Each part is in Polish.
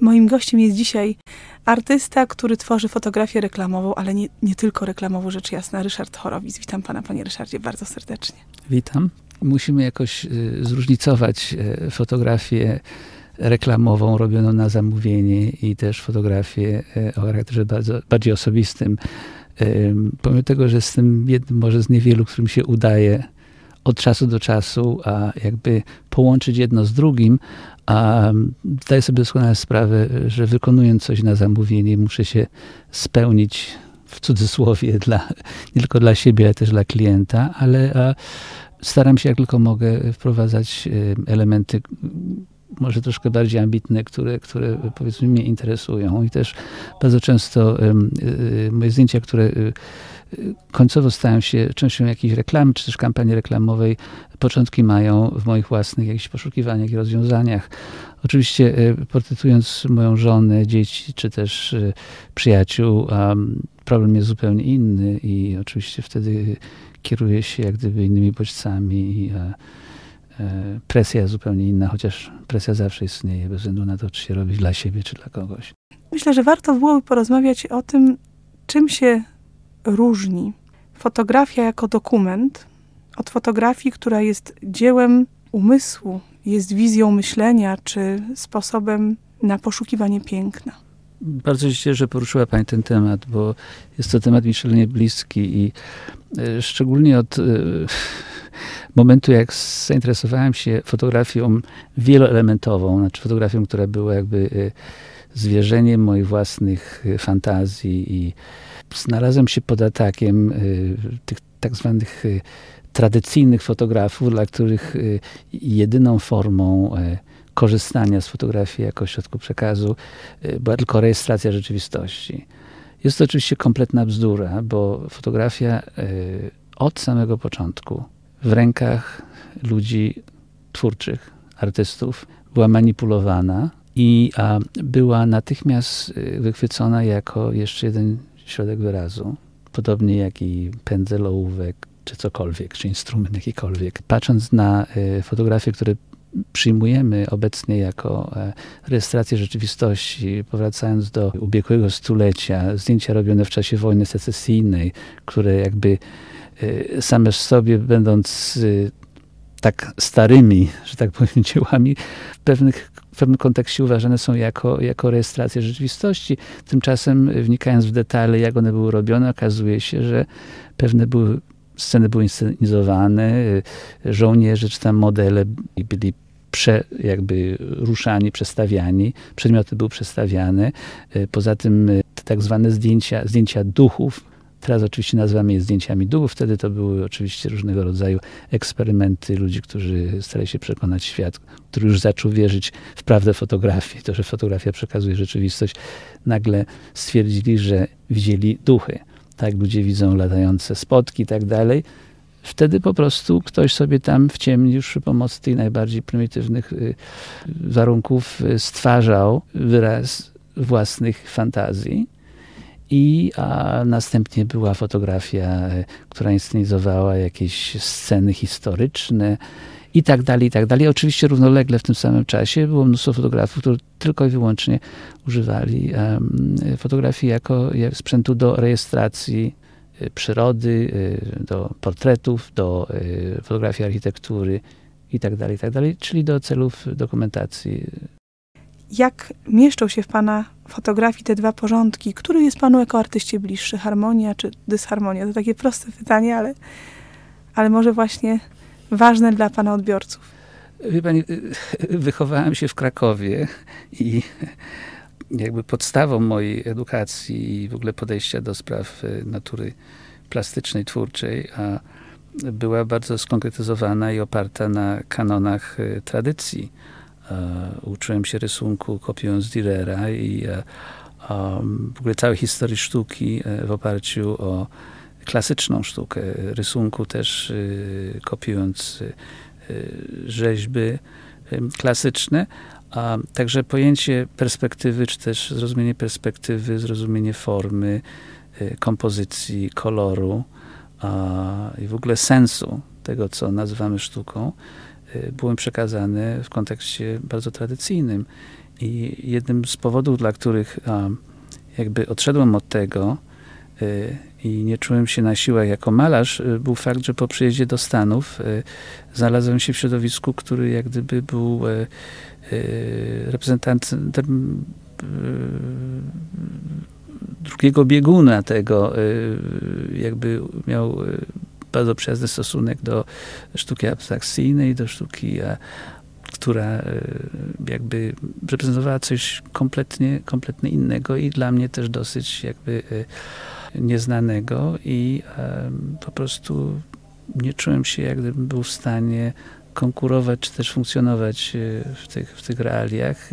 Moim gościem jest dzisiaj artysta, który tworzy fotografię reklamową, ale nie, nie tylko reklamową, rzecz jasna, Ryszard Chorowic. Witam pana, panie Ryszardzie, bardzo serdecznie. Witam. Musimy jakoś y, zróżnicować y, fotografię reklamową robioną na zamówienie i też fotografię y, o charakterze bardzo, bardziej osobistym. Pomimo tego, że jestem jednym może z niewielu, którym się udaje od czasu do czasu, a jakby połączyć jedno z drugim, a zdaję sobie doskonale sprawę, że wykonując coś na zamówienie, muszę się spełnić w cudzysłowie dla, nie tylko dla siebie, ale też dla klienta, ale staram się jak tylko mogę wprowadzać elementy może troszkę bardziej ambitne, które, które powiedzmy mnie interesują. I też bardzo często moje zdjęcia, które końcowo stają się częścią jakiejś reklamy, czy też kampanii reklamowej. Początki mają w moich własnych jakichś poszukiwaniach i rozwiązaniach. Oczywiście e, portretując moją żonę, dzieci, czy też e, przyjaciół, problem jest zupełnie inny i oczywiście wtedy kieruję się jak gdyby innymi bodźcami. E, presja zupełnie inna, chociaż presja zawsze istnieje, bez względu na to, czy się robi dla siebie, czy dla kogoś. Myślę, że warto byłoby porozmawiać o tym, czym się różni fotografia jako dokument od fotografii, która jest dziełem umysłu, jest wizją myślenia czy sposobem na poszukiwanie piękna. Bardzo się cieszę, że poruszyła Pani ten temat, bo jest to temat mi szalenie bliski i e, szczególnie od e, momentu, jak zainteresowałem się fotografią wieloelementową, znaczy fotografią, która była jakby e, zwierzeniem moich własnych fantazji i znalazłem się pod atakiem y, tych tak zwanych y, tradycyjnych fotografów, dla których y, jedyną formą korzystania z fotografii jako środku przekazu była tylko rejestracja rzeczywistości. Jest to oczywiście kompletna bzdura, bo fotografia od samego początku w rękach ludzi twórczych, artystów była manipulowana i była natychmiast wychwycona jako jeszcze jeden środek wyrazu, podobnie jak i pędzel, ołówek, czy cokolwiek, czy instrument jakikolwiek. Patrząc na y, fotografie, które przyjmujemy obecnie jako e, rejestrację rzeczywistości, powracając do ubiegłego stulecia, zdjęcia robione w czasie wojny secesyjnej, które jakby y, same w sobie, będąc y, tak starymi, że tak powiem, dziełami, w pewnych w pewnym kontekście uważane są jako, jako rejestracje rzeczywistości. Tymczasem wnikając w detale, jak one były robione, okazuje się, że pewne były, sceny były inscenizowane, żołnierze czy tam modele byli prze, jakby ruszani, przestawiani, przedmioty były przestawiane. Poza tym te tak zwane zdjęcia, zdjęcia duchów, Teraz oczywiście nazywamy je zdjęciami duchów. Wtedy to były oczywiście różnego rodzaju eksperymenty ludzi, którzy starali się przekonać świat, który już zaczął wierzyć w prawdę fotografii, to, że fotografia przekazuje rzeczywistość. Nagle stwierdzili, że widzieli duchy. Tak, ludzie widzą latające spotki i tak dalej. Wtedy po prostu ktoś sobie tam w ciemni już przy pomocy tych najbardziej prymitywnych y, warunków y, stwarzał wyraz własnych fantazji i a następnie była fotografia, e, która inscenizowała jakieś sceny historyczne i tak dalej, i tak dalej. Oczywiście równolegle w tym samym czasie było mnóstwo fotografów, którzy tylko i wyłącznie używali fotografii jako sprzętu do rejestracji e, przyrody, e, do portretów, do fotografii architektury i tak dalej, i tak dalej, czyli do celów dokumentacji jak mieszczą się w Pana fotografii te dwa porządki? Który jest Panu jako artyście bliższy? Harmonia czy dysharmonia? To takie proste pytanie, ale, ale może właśnie ważne dla Pana odbiorców. Wie Pani, wychowałem się w Krakowie i jakby podstawą mojej edukacji i w ogóle podejścia do spraw e, natury plastycznej, twórczej, a była bardzo skonkretyzowana i oparta na kanonach e, tradycji uczyłem się rysunku kopiując Dürera i e, w ogóle całej historii sztuki e, w oparciu o klasyczną sztukę rysunku też kopiując rzeźby klasyczne. A także pojęcie perspektywy, czy też zrozumienie perspektywy, zrozumienie formy, kompozycji, koloru i w ogóle sensu tego, co nazywamy sztuką, byłem przekazany w kontekście bardzo tradycyjnym. I jednym z powodów, dla których jakby odszedłem od tego i nie czułem się na siłę jako malarz, był fakt, że po przyjeździe do Stanów znalazłem się w środowisku, który jak gdyby był reprezentantem drugiego bieguna tego, jakby miał bardzo przyjazny stosunek do sztuki abstrakcyjnej, do sztuki, która e, jakby reprezentowała coś kompletnie, kompletnie innego i dla mnie też dosyć jakby e, nieznanego i po prostu nie czułem się, jak gdybym był w stanie konkurować, czy też funkcjonować e, w tych, w tych realiach.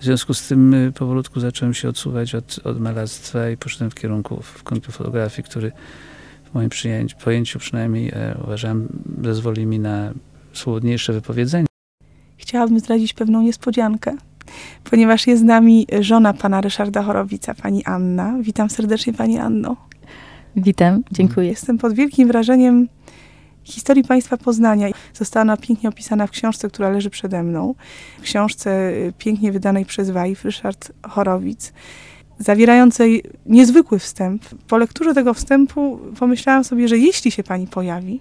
W związku z tym powolutku zacząłem się odsuwać od, od malarstwa i poszedłem w kierunku, w kierunku fotografii, który w moim przyjęciu, pojęciu przynajmniej e, uważam, zezwoli mi na słodniejsze wypowiedzenie. Chciałabym zdradzić pewną niespodziankę, ponieważ jest z nami żona pana Ryszarda Chorowica, pani Anna. Witam serdecznie pani Anno. Witam, dziękuję. Jestem pod wielkim wrażeniem historii państwa Poznania. Została ona pięknie opisana w książce, która leży przede mną. W książce y, pięknie wydanej przez Wajf, Ryszard Chorowic zawierającej niezwykły wstęp. Po lekturze tego wstępu pomyślałam sobie, że jeśli się pani pojawi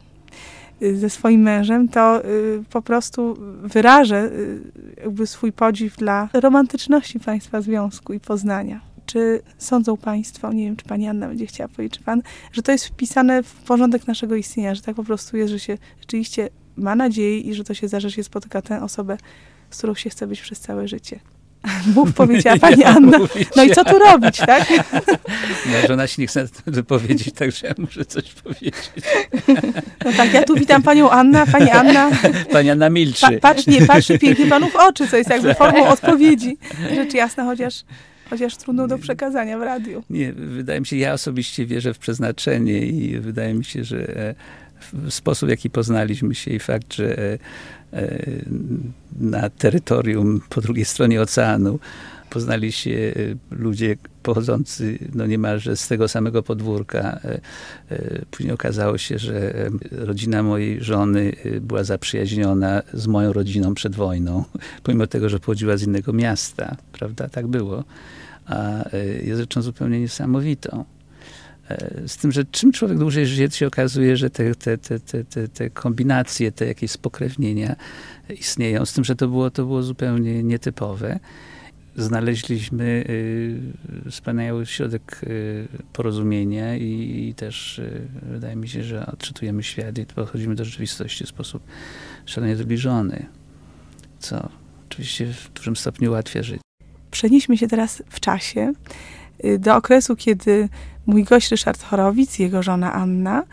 y, ze swoim mężem, to y, po prostu wyrażę y, jakby swój podziw dla romantyczności państwa związku i poznania. Czy sądzą Państwo, nie wiem, czy Pani Anna będzie chciała powiedzieć, czy Pan, że to jest wpisane w porządek naszego istnienia, że tak po prostu jest, że się rzeczywiście ma nadzieję i że to się zdarza, że się spotyka tę osobę, z którą się chce być przez całe życie. Mów, powiedziała pani ja Anna. No i co tu robić, tak? No, żona się nie chce wypowiedzieć, także ja muszę coś powiedzieć. No tak, ja tu witam panią Annę, pani Anna... Pani Anna milczy. Pa, patrz, nie, patrzy pięknie panu w oczy, co jest jakby formą odpowiedzi. Rzecz jasna, chociaż chociaż trudno do przekazania w radiu. Nie, wydaje mi się, ja osobiście wierzę w przeznaczenie i wydaje mi się, że e, sposób, w jaki poznaliśmy się i fakt, że e, e, na terytorium po drugiej stronie oceanu poznali się e, ludzie pochodzący no niemalże z tego samego podwórka. Później okazało się, że rodzina mojej żony była zaprzyjaźniona z moją rodziną przed wojną, pomimo tego, że pochodziła z innego miasta, prawda? Tak było. A jest rzeczą zupełnie niesamowitą. E, z tym, że czym człowiek dłużej żyje, się okazuje, że te, te, te, te, te kombinacje, te jakieś spokrewnienia istnieją. Z tym, że to było, to było zupełnie nietypowe. Znaleźliśmy y, wspaniały środek y, porozumienia i, i, też y, wydaje mi się, że odczytujemy świat i podchodzimy do rzeczywistości w sposób szalenie zbliżony, co oczywiście w dużym stopniu ułatwia życie. Przenieśmy się teraz w czasie do okresu, kiedy mój gość Ryszard Chorowic, jego żona Anna,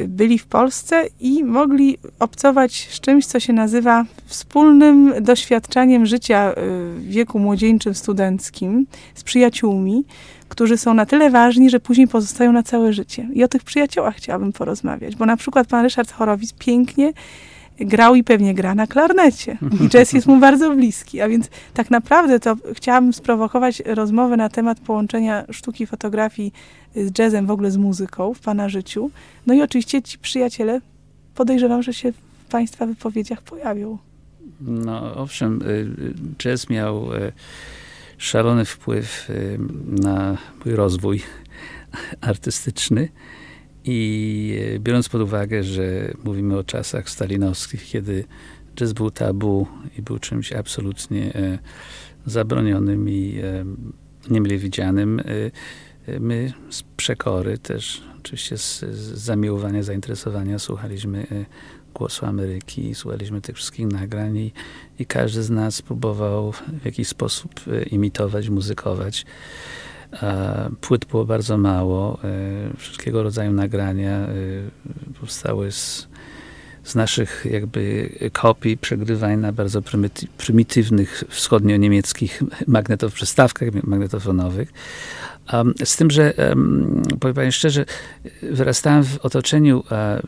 y, byli w Polsce i mogli obcować z czymś, co się nazywa wspólnym doświadczaniem życia y, w wieku młodzieńczym, studenckim, z przyjaciółmi, którzy są na tyle ważni, że później pozostają na całe życie. I o tych przyjaciołach chciałabym porozmawiać, bo na przykład pan Ryszard Chorowic pięknie grał i pewnie gra na klarnecie. I jazz jest mu bardzo bliski. A więc tak naprawdę to chciałabym sprowokować rozmowę na temat połączenia sztuki fotografii z jazzem, w ogóle z muzyką w pana życiu. No i oczywiście ci przyjaciele podejrzewam, że się w państwa wypowiedziach pojawią. No owszem, y, y, jazz miał y, szalony wpływ na mój rozwój artystyczny. I e, biorąc pod uwagę, że mówimy o czasach stalinowskich, kiedy jazz był tabu i był czymś absolutnie e, zabronionym i e, niemile widzianym, my z przekory też, oczywiście z, z zamiłowania, zainteresowania słuchaliśmy głosu Ameryki, słuchaliśmy tych wszystkich nagrań i, i każdy z nas próbował w jakiś sposób imitować, muzykować. Płyt było bardzo mało. E, wszystkiego rodzaju nagrania e, powstały z, z naszych jakby kopii, przegrywań na bardzo prymitywnych wschodnio-niemieckich magnetow, przystawkach magnetofonowych. Z tym, że powiem Pani szczerze, wyrastałem w otoczeniu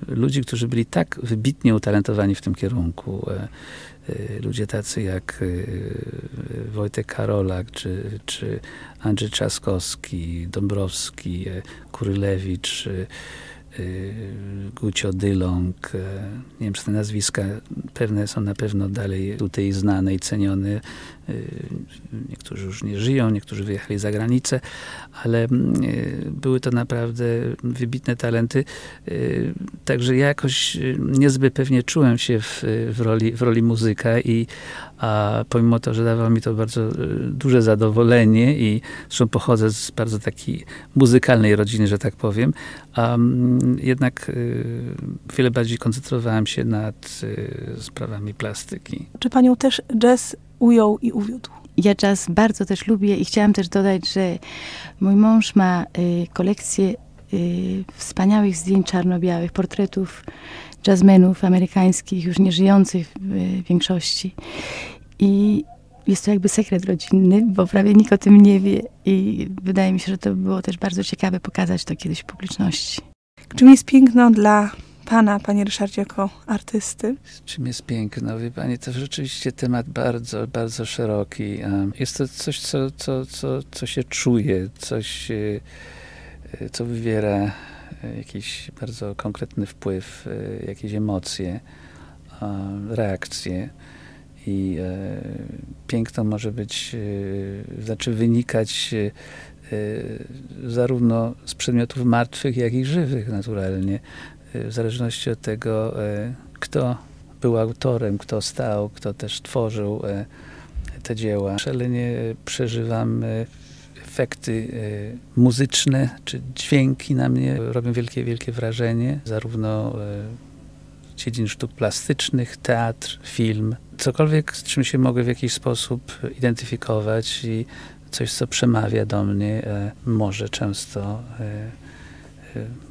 ludzi, którzy byli tak wybitnie utalentowani w tym kierunku. Y, ludzie tacy jak y, Wojtek Karolak, czy, czy Andrzej Trzaskowski, Dąbrowski, y, Kurylewicz, Gucio Dylong, nie wiem, czy te nazwiska pewne są na pewno dalej tutaj znane i cenione. Niektórzy już nie żyją, niektórzy wyjechali za granicę, ale były to naprawdę wybitne talenty. Także ja jakoś niezbyt pewnie czułem się w, w, roli, w roli muzyka i a pomimo to, że dawało mi to bardzo duże zadowolenie i zresztą pochodzę z bardzo takiej muzykalnej rodziny, że tak powiem, a jednak wiele bardziej koncentrowałem się nad sprawami plastyki. Czy panią też jazz ujął i uwiódł? Ja jazz bardzo też lubię i chciałam też dodać, że mój mąż ma y, kolekcję y, wspaniałych zdjęć czarno-białych, portretów jazzmenów amerykańskich, już nieżyjących w większości. I jest to jakby sekret rodzinny, bo prawie nikt o tym nie wie i wydaje mi się, że to było też bardzo ciekawe pokazać to kiedyś w publiczności. Czym jest piękno dla pana, panie Ryszardzie, jako artysty? Czym jest piękno? Wie pani, to rzeczywiście temat bardzo, bardzo szeroki. Jest to coś, co, co, co, co się czuje, coś, e, e, co wywiera e, jakiś bardzo konkretny wpływ, jakieś emocje, reakcje. I piękno może być, znaczy wynikać zarówno z przedmiotów martwych, jak i żywych naturalnie w zależności od tego, e, kto był autorem, kto stał, kto też tworzył e, te dzieła. Szalenie przeżywam efekty muzyczne czy dźwięki na mnie robią wielkie, wielkie wrażenie, zarówno dziedzin sztuk plastycznych, teatr, film, cokolwiek, z czym się mogę w jakiś sposób identyfikować i coś, co przemawia do mnie, może często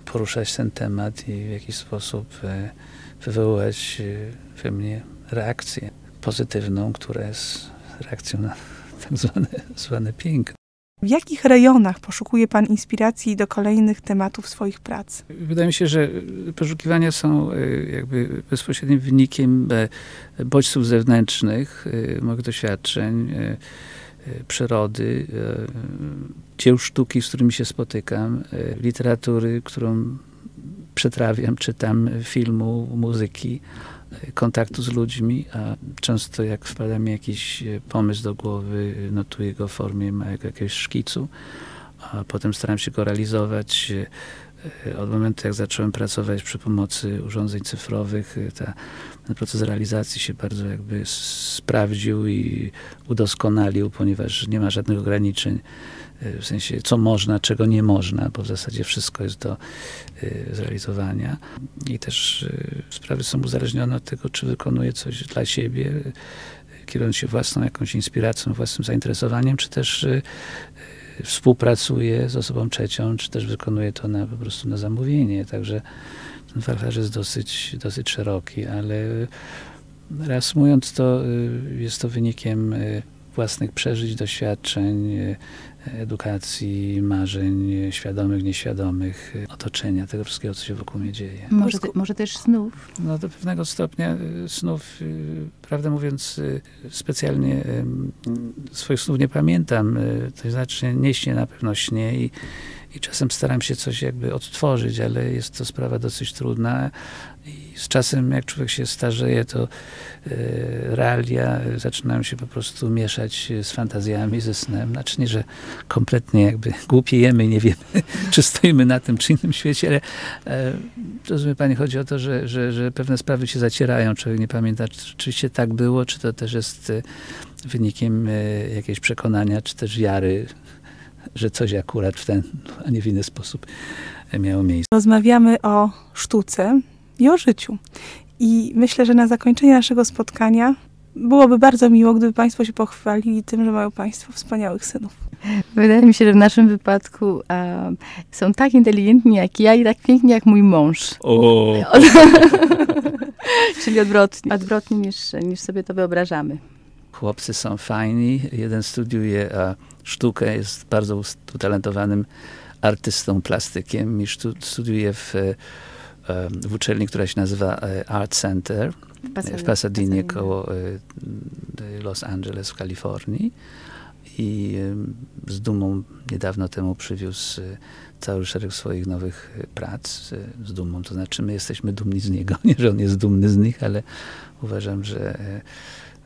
poruszać ten temat i w jakiś sposób e, wywołać e, we mnie reakcję pozytywną, która jest reakcją na tak zwane, zwane piękno. W jakich rejonach poszukuje Pan inspiracji do kolejnych tematów swoich prac? Wydaje mi się, że poszukiwania są e, jakby bezpośrednim wynikiem bodźców zewnętrznych, moich doświadczeń, przyrody, dzieł sztuki, z którymi się spotykam, e, literatury, którą przetrawiam, czytam, filmu, muzyki, e, kontaktu z ludźmi, a często jak wpada mi jakiś e, pomysł do głowy, notuję go w formie małego jakiegoś szkicu, a potem staram się go realizować. Od momentu, jak zacząłem pracować przy pomocy urządzeń cyfrowych, ta, ten proces realizacji się bardzo jakby sprawdził i udoskonalił, ponieważ nie ma żadnych ograniczeń Y, w sensie co można, czego nie można, bo w zasadzie wszystko jest do zrealizowania. I też sprawy są uzależnione od tego, czy wykonuje coś dla siebie, kierując się własną jakąś inspiracją, własnym zainteresowaniem, czy też współpracuje z osobą trzecią, czy też wykonuje to na, po prostu na zamówienie. Także ten wachlarz jest dosyć, dosyć szeroki, ale reasumując to, jest to wynikiem własnych przeżyć, doświadczeń, edukacji, marzeń świadomych, nieświadomych, otoczenia, tego wszystkiego, co się wokół mnie dzieje. Może, te, może też snów? No do pewnego stopnia snów, prawdę mówiąc, specjalnie swoich snów nie pamiętam, to znaczy nie śnię na pewno śnie i i czasem staram się coś jakby odtworzyć, ale jest to sprawa dosyć trudna. I z czasem jak człowiek się starzeje, to e, realia zaczynają się po prostu mieszać z fantazjami, ze snem. Znaczy nie, że kompletnie jakby głupiejemy i nie wiemy, czy stoimy na tym czy innym świecie, ale e, rozumie pani, chodzi o to, że, że, że pewne sprawy się zacierają, człowiek nie pamięta, czy rzeczywiście tak było, czy to też jest e, wynikiem jakiegoś przekonania, czy też wiary że coś akurat w ten, a nie w inny sposób miało miejsce. Rozmawiamy o sztuce i o życiu. I myślę, że na zakończenie naszego spotkania byłoby bardzo miło, gdyby Państwo się pochwalili tym, że mają Państwo wspaniałych synów. Wydaje mi się, że w naszym wypadku są tak inteligentni jak ja i tak piękni jak mój mąż. O. Czyli odwrotnie, odwrotnie niż, niż sobie to wyobrażamy. Chłopcy są fajni. Jeden studiuje sztukę, jest bardzo utalentowanym artystą, plastykiem i studiuje w, w uczelni, która się nazywa e, Art Center w Pasadena, w Pasadena koło e, Los Angeles w Kalifornii. I z dumą niedawno temu przywiózł e, cały szereg swoich nowych prac. Z dumą, to znaczy my jesteśmy dumni z niego. Nie, że on jest dumny z nich, ale uważam, że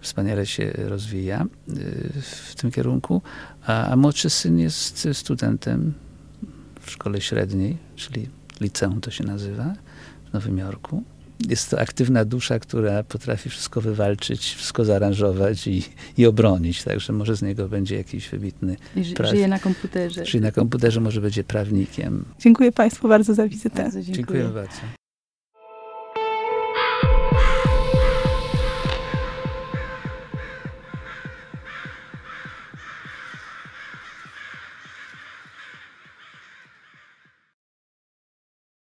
wspaniale się rozwija y, w tym kierunku, a, a młodszy syn jest studentem w szkole średniej, czyli liceum to się nazywa, w Nowym Jorku. Jest to aktywna dusza, która potrafi wszystko wywalczyć, wszystko zaaranżować i, i obronić, także może z niego będzie jakiś wybitny I ży- praw- żyje na komputerze. Czyli na komputerze może będzie prawnikiem. Dziękuję Państwu bardzo za wizytę. Bardzo dziękuję. Dziękuję bardzo.